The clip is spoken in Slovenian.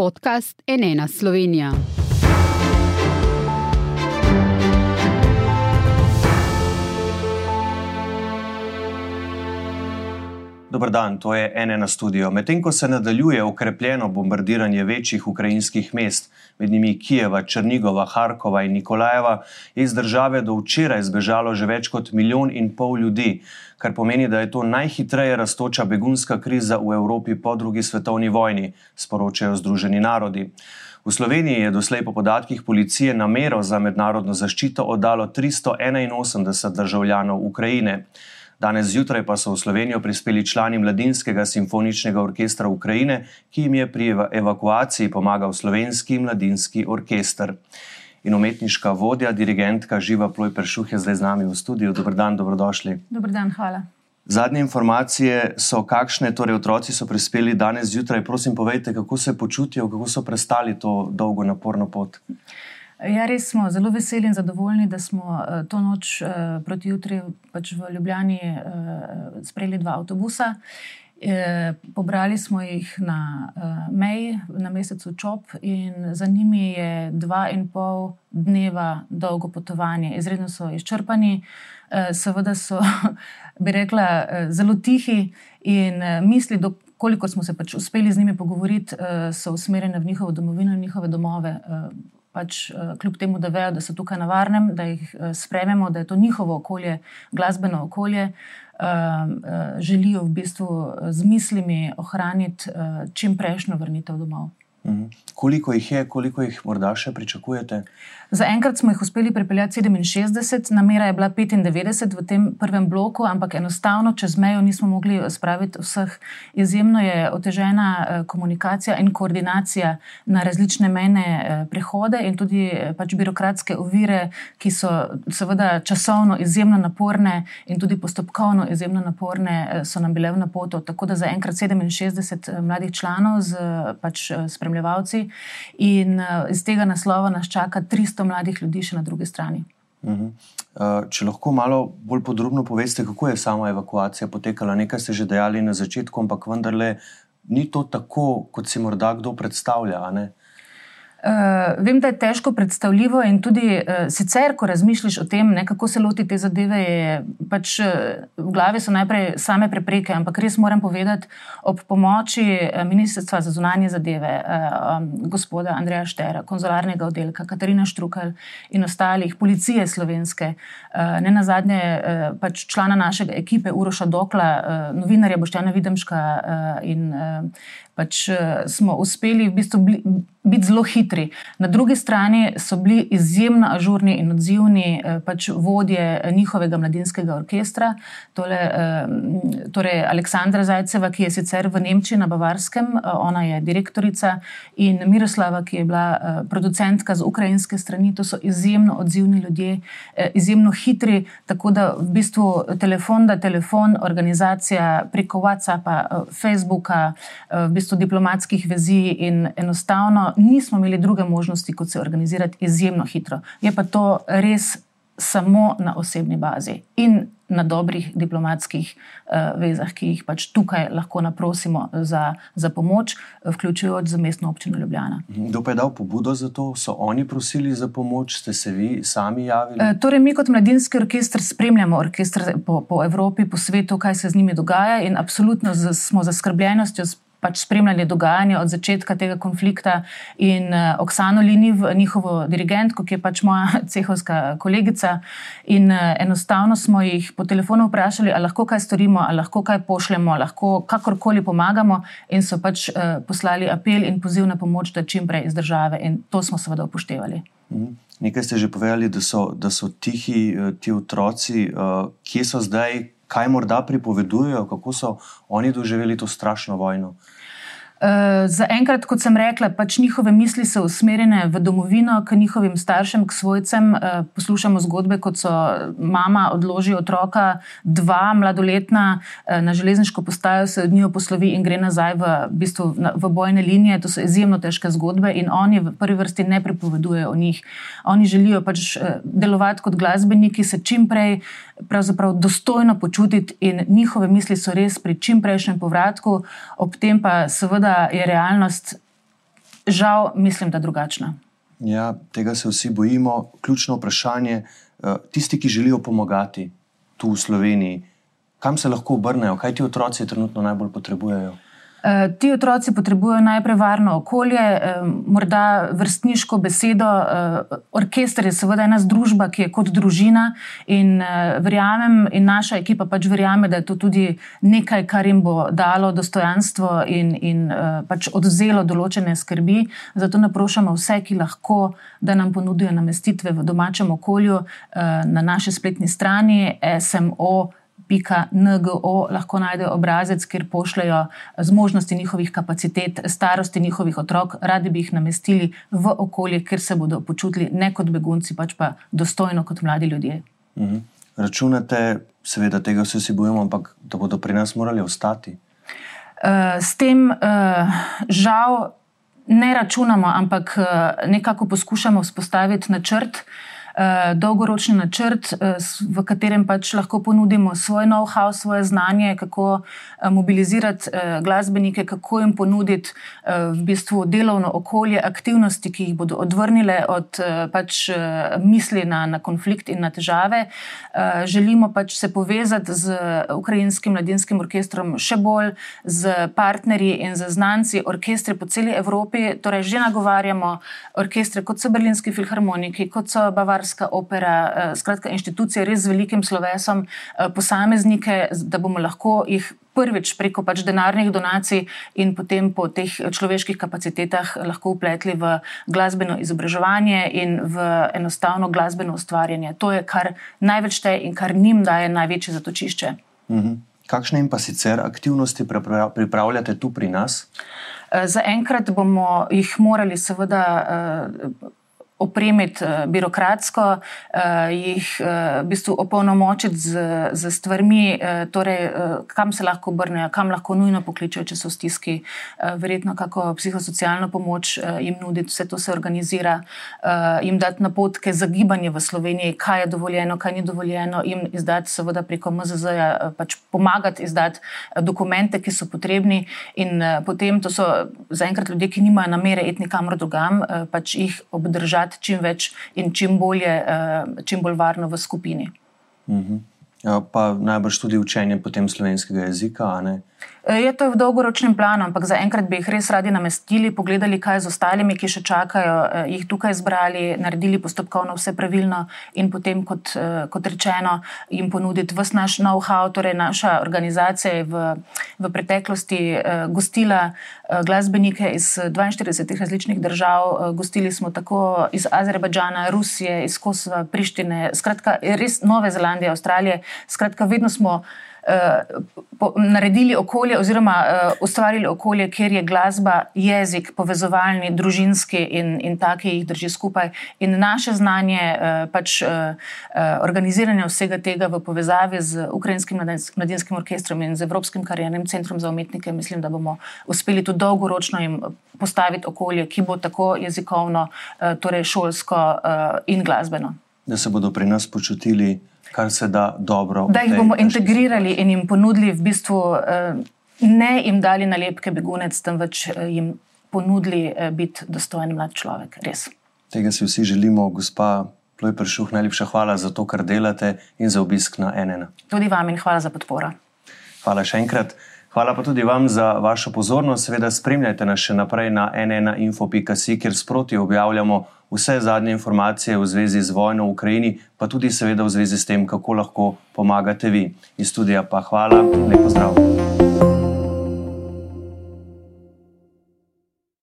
podcast Enena Slovenija. Dobar dan, to je ene na studio. Medtem ko se nadaljuje okrepljeno bombardiranje večjih ukrajinskih mest, med njimi Kijeva, Črnigova, Harkova in Nikolajeva, je iz države do včeraj zbežalo že več kot milijon in pol ljudi, kar pomeni, da je to najhitreje raztoča begunska kriza v Evropi po drugi svetovni vojni, sporočajo Združeni narodi. V Sloveniji je doslej po podatkih policije namero za mednarodno zaščito oddalo 381 državljanov Ukrajine. Danes zjutraj pa so v Slovenijo prispeli člani Mladinskega simfoničnega orkestra Ukrajine, ki jim je pri evakuaciji pomagal slovenski mladinski orkester. In umetniška vodja, dirigentka Živa Ploj Peršuh je zdaj z nami v studiu. Dobr dan, dobrodošli. Dobr dan, hvala. Zadnje informacije so, kakšne torej otroci so prispeli danes zjutraj. Prosim, povejte, kako se počutijo, kako so prestali to dolgo, naporno pot. Ja, res smo zelo veseli in zadovoljni, da smo uh, to noč uh, proti jutri pač v Ljubljani uh, sprejeli dva avtobusa. Pobrali smo jih na meji, na mesecu Čop, in za njimi je dva in pol dneva dolgo potovanje. Izredno so izčrpani, seveda so, bi rekla, zelo tihi in misli, koliko smo se pač uspeli z njimi pogovoriti, so usmerjene v njihovo domovino in njihove domove. Pač, uh, kljub temu, da vejo, da so tukaj na varnem, da jih uh, sprememo, da je to njihovo okolje, glasbeno okolje, uh, želijo v bistvu z mislimi ohraniti čim prejšnjo vrnitev domov. Mhm. Koliko jih je, koliko jih morda še pričakujete? Zaenkrat smo jih uspeli pripeljati 67, namera je bila 95 v tem prvem bloku, ampak enostavno čez mejo nismo mogli spraviti vseh. Izjemno je otežena eh, komunikacija in koordinacija na različne mejne eh, prehode in tudi eh, pač birokratske ovire, ki so seveda časovno izjemno naporne in tudi postopkovno izjemno naporne, so nam bile v napoto. Tako da zaenkrat 67 mladih članov z pač spremljanjem spremljevalci, in uh, iz tega naslova nas čaka 300 mladih ljudi še na drugi strani. Uh -huh. uh, če lahko malo bolj podrobno poveste, kako je sama evakuacija potekala. Nekaj ste že dejali na začetku, ampak vendarle ni to tako, kot si morda kdo predstavlja. Uh, vem, da je težko predstavljivo, in tudi uh, sicer, ko razmišljaš o tem, ne, kako se loti te zadeve, je pač uh, v glavi so najprej same prepreke. Ampak res moram povedati, ob pomoči Ministrstva za zunanje zadeve, uh, um, gospoda Andreja Štera, konzularnega oddelka, Katarina Štrukal in ostalih, policije slovenske, uh, ne na zadnje uh, pač člana našega ekipe Uroša Dokla, uh, novinarja Boštjana Videmška uh, in uh, pač uh, smo uspeli v bistvu biti zelo hitri. Na drugi strani so bili izjemno ažurni in odzivni uh, pač vodje njihovega mladinskega orkestra, tole, uh, torej Aleksandra Zajceva, ki je sicer v Nemčiji na Bavarskem, ona je direktorica, in Miroslava, ki je bila producentka z ukrajinske strani. To so izjemno odzivni ljudje, izjemno hitri, tako da v bistvu telefon, da telefon, organizacija preko WhatsAppa, Facebooka, v bistvu diplomatskih vezi in enostavno nismo imeli druge možnosti, kot se organizirati izjemno hitro. Je pa to res samo na osebni bazi in na dobrih diplomatskih uh, vezah, ki jih pač tukaj lahko naprosimo za, za pomoč, vključujoč za mestno občino Ljubljana. Kdo pa je dal pobudo za to? So oni prosili za pomoč, ste se vi sami javili? Uh, torej, mi kot mladinski orkester spremljamo orkester po, po Evropi, po svetu, kaj se z njimi dogaja in absolutno z, smo zaskrbljenostjo pač spremljali dogajanje od začetka tega konflikta in uh, Oksano Liniv, njihovo dirigentko, ki je pač moja cehovska kolegica. In uh, enostavno smo jih po telefonu vprašali, ali lahko kaj storimo, ali lahko kaj pošljemo, lahko kakorkoli pomagamo, in so pač uh, poslali apel in poziv na pomoč, da čim prej iz države. In to smo seveda upoštevali. Mhm. Nekaj ste že povedali, da so, da so tihi ti otroci, uh, kje so zdaj, kaj morda pripovedujejo, kako so oni doživeli to strašno vojno. Uh, za enkrat, kot sem rekla, pač njihove misli so usmerjene v domovino, k njihovim staršem, k svojcem. Uh, poslušamo zgodbe, kot so mama odloži otroka, dva mladoletna uh, na železniško postajo, se od njih poslovi in gre nazaj v, v, bistvu, na, v bojne linije. To so izjemno težke zgodbe in oni v prvi vrsti ne pripovedujejo o njih. Oni želijo pač uh, delovati kot glasbeniki, se čim prej dostojno počutiti in njihove misli so res pri čim prejšnjem povratku, ob tem pa seveda da je realnost žal, mislim, da drugačna. Ja, tega se vsi bojimo. Ključno vprašanje, tisti, ki želijo pomagati tu v Sloveniji, kam se lahko obrnejo, kaj ti otroci trenutno najbolj potrebujejo? Eh, ti otroci potrebujejo najprej varno okolje, eh, morda vrstniško besedo. Eh, orkester je seveda ena združba, ki je kot družina in verjamem, in naša ekipa pač verjame, da je to tudi nekaj, kar jim bo dalo dostojanstvo in, in pač odzelo določene skrbi. Zato naprošamo vse, ki lahko, da nam ponudijo namestitve v domačem okolju na naši spletni strani smo www.ngo lahko najdejo obrazec, kjer pošljajo zmožnosti njihovih kapacitet, starosti njihovih otrok, radi bi jih namestili v okolje, kjer se bodo počutili ne kot begunci, pač pa dostojno kot mladi ljudje. Mhm. Računate, seveda, tega vse si bojimo, ampak da bodo pri nas morali ostati? Uh, s tem, uh, žal, ne računamo, ampak uh, nekako poskušamo vzpostaviti načrt. Uh, Eh, dolgoročni načrt, eh, v katerem pač lahko ponudimo svoj know-how, svoje znanje, kako eh, mobilizirati glasbenike, kako jim ponuditi v bistvu delovno okolje, aktivnosti, ki jih bodo odvrnile od pač misli na, na konflikt in na težave. Želimo pač se povezati z ukrajinskim mladinskim orkestrom še bolj, z partnerji in z znanci orkestre po celi Evropi. Torej, že nagovarjamo orkestre kot so Berlinski filharmoniki, kot so Bavarski Štajerska opera, eh, skratka, inštitucije res z velikim slovesom, eh, posameznike, da bomo lahko jih prvič preko pač denarnih donacij in potem po teh človeških kapacitetah lahko upletli v glasbeno izobraževanje in v enostavno glasbeno ustvarjanje. To je, kar največ šteje in kar njim daje največje zatočišče. Mhm. Kakšne in pa sicer aktivnosti pripravljate tu pri nas? Eh, Za enkrat bomo jih morali, seveda, opremiti uh, birokratsko, uh, jih uh, v bistvu opolnomočiti z, z stvarmi, torej, kam se lahko obrnejo, kam lahko nujno pokličejo, če so v stiski, verjetno kako psihosocialno pomoč jim nuditi, vse to se organizira, jim dati napotke za gibanje v Sloveniji, kaj je dovoljeno, kaj ni dovoljeno, jim izdati, seveda preko MZZ-ja, pač pomagati izdati dokumente, ki so potrebni, in potem to so zaenkrat ljudje, ki nimajo namere iti nikamor drugam, pač jih obdržati igrati čim več in čim, bolje, uh, čim bolj varno v skupini. Uh mhm. -huh. ja, pa najbrž tudi učenje slovenskega jezika. Eh, je to v dolgoročnem planu, ampak zaenkrat bi jih res radi namestili, pogledali, kaj z ostalimi, ki še čakajo, eh, jih tukaj zbrali, naredili postopkovno vse pravilno in potem, kot, eh, kot rečeno, jim ponuditi vse naš know-how. Torej, naša organizacija je v, v preteklosti gostila glasbenike iz 42 različnih držav, gostili smo tako iz Azerbajdžana, Rusije, iz Kosova, Prištine, skratka, res Nove Zelandije, Avstralije. Skratka, vedno smo. Uh, po, naredili okolje, oziroma uh, ustvarili okolje, kjer je glasba, jezik, povezovalni, družinski in, in taki jih drži skupaj. In naše znanje, uh, pač uh, organiziranje vsega tega v povezavi z Ukrajinskim mladinskim orkestrom in z Evropskim kariernim centrom za umetnike, mislim, da bomo uspeli tudi dolgoročno jim postaviti okolje, ki bo tako jezikovno, uh, torej šolsko uh, in glasbeno. Da se bodo pri nas počutili kar se da dobro. Da jih bomo integrirali in jim ponudili, v bistvu, eh, ne jim dali nalepke begunec, temveč eh, jim ponudili eh, biti dostojen mlad človek. Res. Tega si vsi želimo, gospa Ploj Pršuh, najlepša hvala za to, kar delate in za obisk na NN. Tudi vam in hvala za podporo. Hvala še enkrat. Hvala pa tudi vam za vašo pozornost. Seveda spremljajte nas še naprej na nnainfo.si, kjer sproti objavljamo vse zadnje informacije v zvezi z vojno v Ukrajini, pa tudi seveda v zvezi s tem, kako lahko pomagate vi. Iz studija pa hvala lepo zdrav.